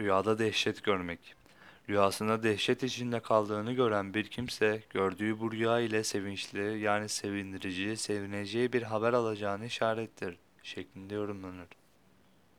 Rüyada dehşet görmek. Rüyasında dehşet içinde kaldığını gören bir kimse, gördüğü bu rüya ile sevinçli yani sevindirici, sevineceği bir haber alacağını işarettir şeklinde yorumlanır.